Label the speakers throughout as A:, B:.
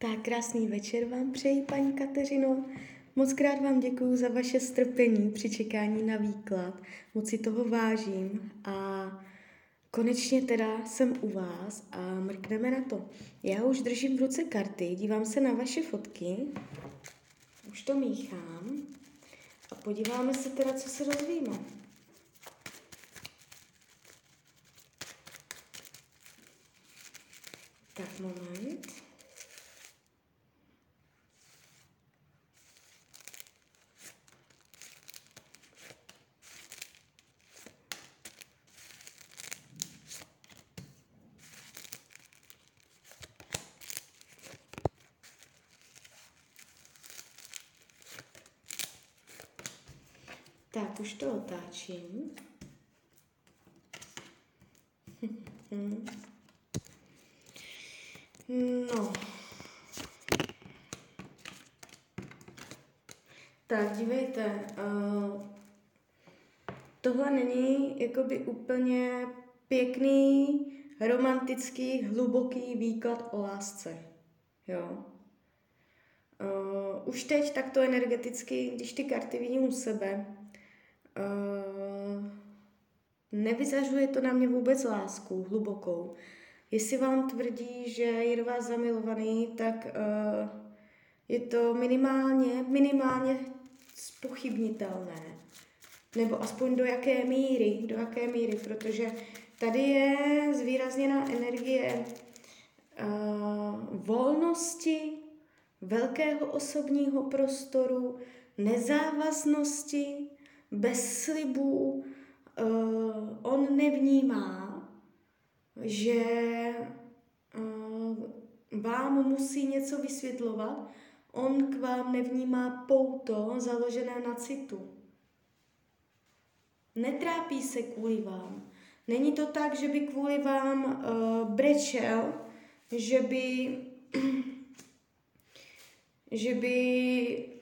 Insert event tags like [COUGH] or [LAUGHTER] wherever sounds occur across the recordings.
A: Tak krásný večer vám přeji, paní Kateřino. Moc krát vám děkuji za vaše strpení při čekání na výklad. Moc si toho vážím a konečně teda jsem u vás a mrkneme na to. Já už držím v ruce karty, dívám se na vaše fotky, už to míchám a podíváme se teda, co se dozvíme. Tak moment. Tak, už to otáčím. No. Tak, dívejte, uh, tohle není jakoby úplně pěkný, romantický, hluboký výklad o lásce. Jo. Uh, už teď takto energeticky, když ty karty vidím u sebe, uh, nevyzařuje to na mě vůbec lásku hlubokou. Jestli vám tvrdí, že je do vás zamilovaný, tak uh, je to minimálně, minimálně spochybnitelné. Nebo aspoň do jaké míry, do jaké míry, protože tady je zvýrazněná energie uh, volnosti, velkého osobního prostoru, nezávaznosti, bez slibů. Uh, on nevnímá, že uh, vám musí něco vysvětlovat, on k vám nevnímá pouto založené na citu. Netrápí se kvůli vám. Není to tak, že by kvůli vám uh, brečel, že by, [CLEARS THROAT] že by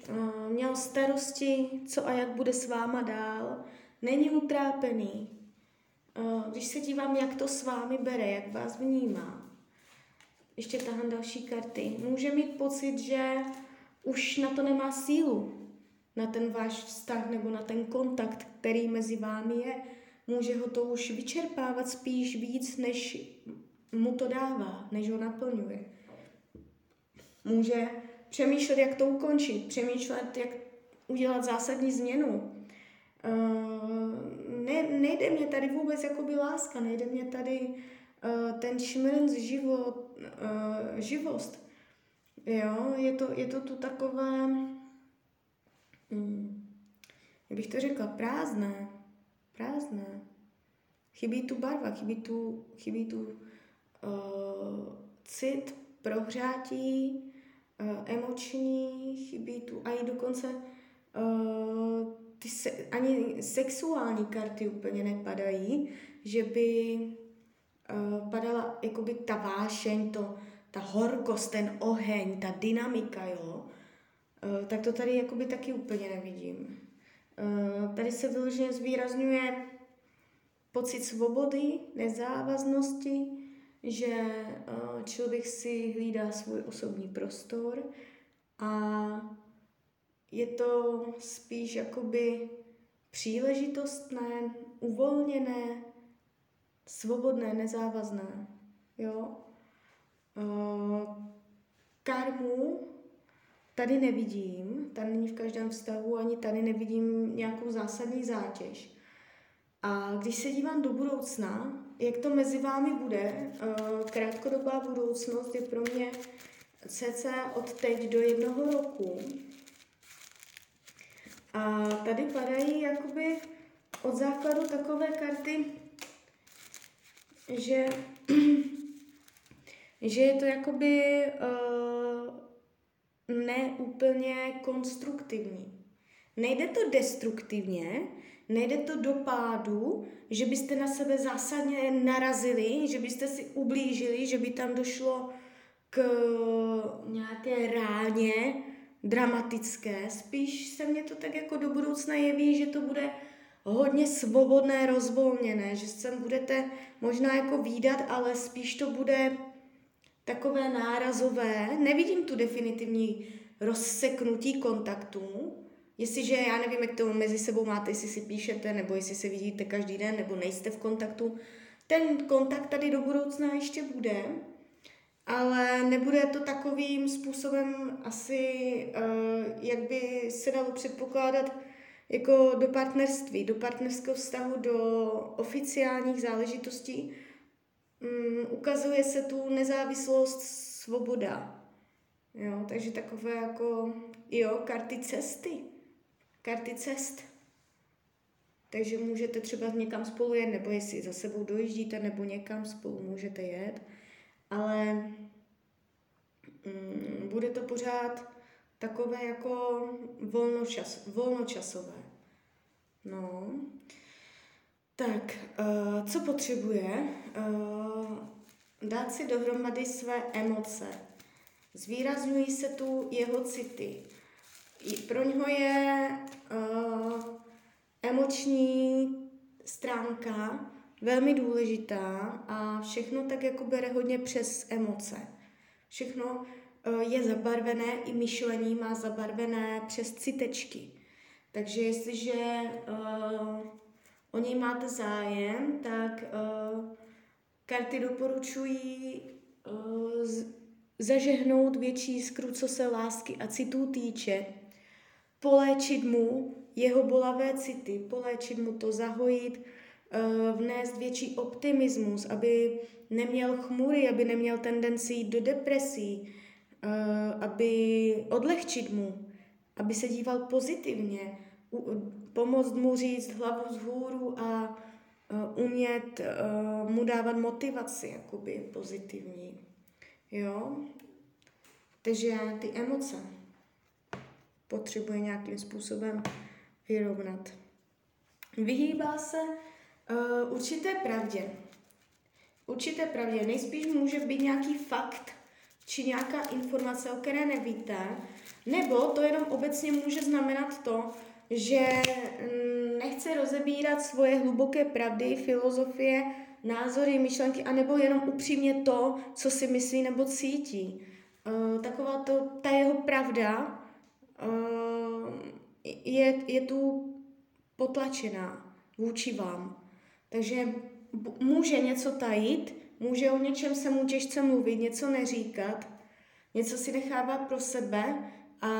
A: měl starosti, co a jak bude s váma dál. Není utrápený. Když se dívám, jak to s vámi bere, jak vás vnímá, ještě tahám další karty, může mít pocit, že už na to nemá sílu, na ten váš vztah nebo na ten kontakt, který mezi vámi je. Může ho to už vyčerpávat spíš víc, než mu to dává, než ho naplňuje. Může přemýšlet, jak to ukončit, přemýšlet, jak udělat zásadní změnu. Uh, ne, nejde mě tady vůbec jakoby láska, nejde mě tady uh, ten šmrnc život, uh, živost. Jo, je to, je to tu takové, hmm, jak bych to řekla, prázdné, prázdné. Chybí tu barva, chybí tu, chybí tu uh, cit, prohřátí, emoční, chybí tu a i dokonce uh, ty se, ani sexuální karty úplně nepadají, že by uh, padala jakoby ta vášeň, to, ta horkost, ten oheň, ta dynamika, jo, uh, tak to tady jakoby taky úplně nevidím. Uh, tady se vyloženě zvýrazňuje pocit svobody, nezávaznosti, že uh, člověk si hlídá svůj osobní prostor a je to spíš jakoby příležitostné, uvolněné, svobodné, nezávazné. Jo? Uh, karmu tady nevidím, tady není v každém vztahu, ani tady nevidím nějakou zásadní zátěž. A když se dívám do budoucna, jak to mezi vámi bude, uh, krátkodobá budoucnost je pro mě cca od teď do jednoho roku. A tady padají jakoby od základu takové karty, že, [CLEARS THROAT] že je to jakoby uh, neúplně konstruktivní. Nejde to destruktivně, nejde to do pádu, že byste na sebe zásadně narazili, že byste si ublížili, že by tam došlo k nějaké ráně, dramatické, spíš se mně to tak jako do budoucna jeví, že to bude hodně svobodné, rozvolněné, že se budete možná jako výdat, ale spíš to bude takové nárazové, nevidím tu definitivní rozseknutí kontaktů, jestliže já nevím, jak to mezi sebou máte, jestli si píšete, nebo jestli se vidíte každý den, nebo nejste v kontaktu, ten kontakt tady do budoucna ještě bude, ale nebude to takovým způsobem asi, uh, jak by se dalo předpokládat, jako do partnerství, do partnerského vztahu, do oficiálních záležitostí. Um, ukazuje se tu nezávislost, svoboda. Jo, takže takové jako, jo, karty cesty. Karty cest. Takže můžete třeba někam spolu jet, nebo jestli za sebou dojíždíte, nebo někam spolu můžete jet ale mm, bude to pořád takové jako volnočas, volnočasové. No. Tak, uh, co potřebuje? Uh, dát si dohromady své emoce. Zvýrazňují se tu jeho city. Pro něho je uh, emoční stránka velmi důležitá a všechno tak jako bere hodně přes emoce. Všechno eh, je zabarvené, i myšlení má zabarvené přes citečky. Takže jestliže uh, o něj máte zájem, tak uh, karty doporučují uh, z, zažehnout větší jiskru, co se lásky a citů týče, poléčit mu jeho bolavé city, poléčit mu to, zahojit, Eh, vnést větší optimismus, aby neměl chmury, aby neměl tendenci jít do depresí, eh, aby odlehčit mu, aby se díval pozitivně, pomoct mu říct hlavu z hůru a eh, umět mu dávat motivaci jakoby pozitivní. Jo? Takže ty emoce potřebuje nějakým způsobem vyrovnat. Vyhýbá se Uh, určité pravdě. Určité pravdě. Nejspíš může být nějaký fakt či nějaká informace, o které nevíte, nebo to jenom obecně může znamenat to, že mm, nechce rozebírat svoje hluboké pravdy, filozofie, názory, myšlenky, anebo jenom upřímně to, co si myslí nebo cítí. Uh, taková to, ta jeho pravda je, je tu potlačená vůči vám. Takže může něco tajit, může o něčem se mu těžce mluvit, něco neříkat, něco si nechává pro sebe a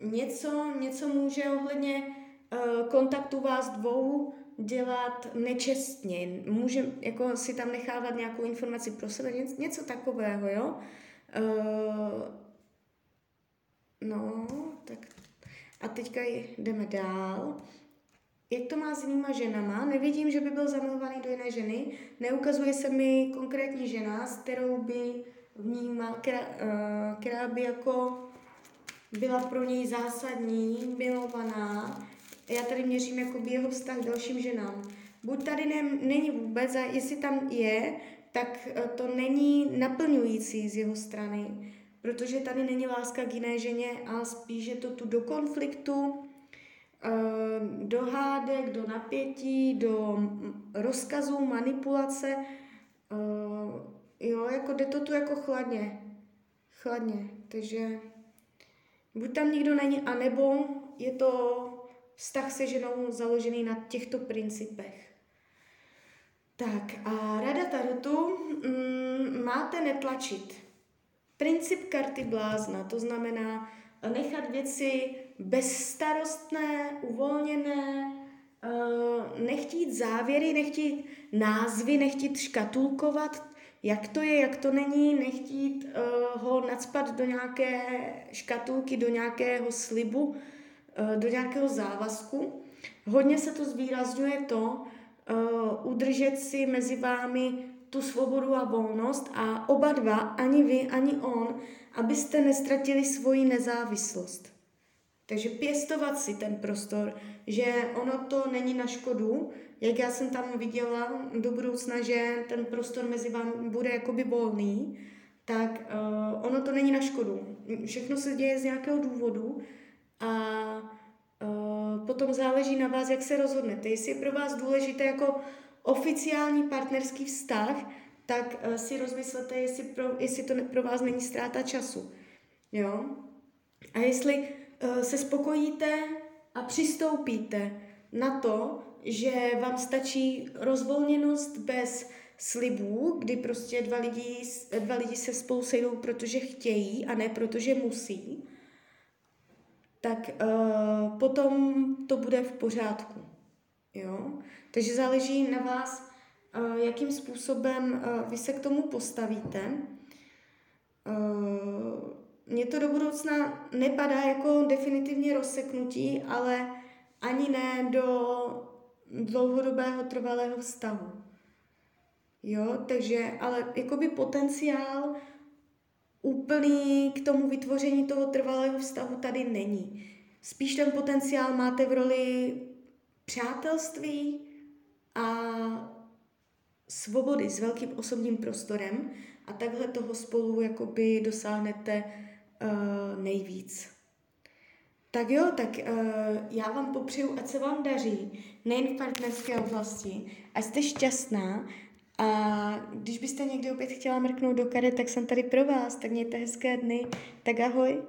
A: něco, něco může ohledně uh, kontaktu vás dvou dělat nečestně. Může jako si tam nechávat nějakou informaci pro sebe, něco, takového, jo. No, tak a teďka jdeme dál jak to má s jinýma ženama. Nevidím, že by byl zamilovaný do jiné ženy. Neukazuje se mi konkrétní žena, s kterou by vnímal, která, uh, která by jako byla pro něj zásadní, milovaná. Já tady měřím jakoby jeho vztah k dalším ženám. Buď tady ne, není vůbec, a jestli tam je, tak eh, to není naplňující z jeho strany, protože tady není láska k jiné ženě a spíš je to tu do konfliktu, Eh, do hádek, do napětí, do rozkazů, manipulace. Eh, jo, jako jde to tu jako chladně. Chladně. Takže buď tam nikdo není, anebo je to vztah se ženou založený na těchto principech. Tak a rada Tarotu, mm, máte netlačit. Princip karty blázna, to znamená nechat věci bezstarostné, uvolněné, uh, nechtít závěry, nechtít názvy, nechtít škatulkovat, jak to je, jak to není, nechtít uh, ho nadspat do nějaké škatulky, do nějakého slibu, do nějakého závazku. Hodně se to zvýrazňuje to, udržet si mezi vámi tu svobodu a volnost a oba dva, ani vy, ani on, abyste nestratili svoji nezávislost. Takže pěstovat si ten prostor, že ono to není na škodu, jak já jsem tam viděla do budoucna, že ten prostor mezi vámi bude jakoby volný, tak uh, ono to není na škodu. Všechno se děje z nějakého důvodu a uh, potom záleží na vás, jak se rozhodnete. Jestli je pro vás důležité jako oficiální partnerský vztah, tak uh, si rozmyslete, jestli, pro, jestli to pro vás není ztráta času. Jo? A jestli uh, se spokojíte a přistoupíte na to, že vám stačí rozvolněnost bez slibů, kdy prostě dva lidi, dva lidi se spolu sejdou, protože chtějí a ne protože musí, tak uh, potom to bude v pořádku. Jo? Takže záleží na vás, uh, jakým způsobem uh, vy se k tomu postavíte. Uh, mně to do budoucna nepadá jako definitivně rozseknutí, ale ani ne do dlouhodobého trvalého vztahu. Jo, takže, ale jakoby potenciál úplný k tomu vytvoření toho trvalého vztahu tady není. Spíš ten potenciál máte v roli přátelství a svobody s velkým osobním prostorem a takhle toho spolu jakoby dosáhnete uh, nejvíc. Tak jo, tak uh, já vám popřeju, ať se vám daří, nejen v partnerské oblasti, ať jste šťastná a když byste někdy opět chtěla mrknout do karet, tak jsem tady pro vás, tak mějte hezké dny, tak ahoj.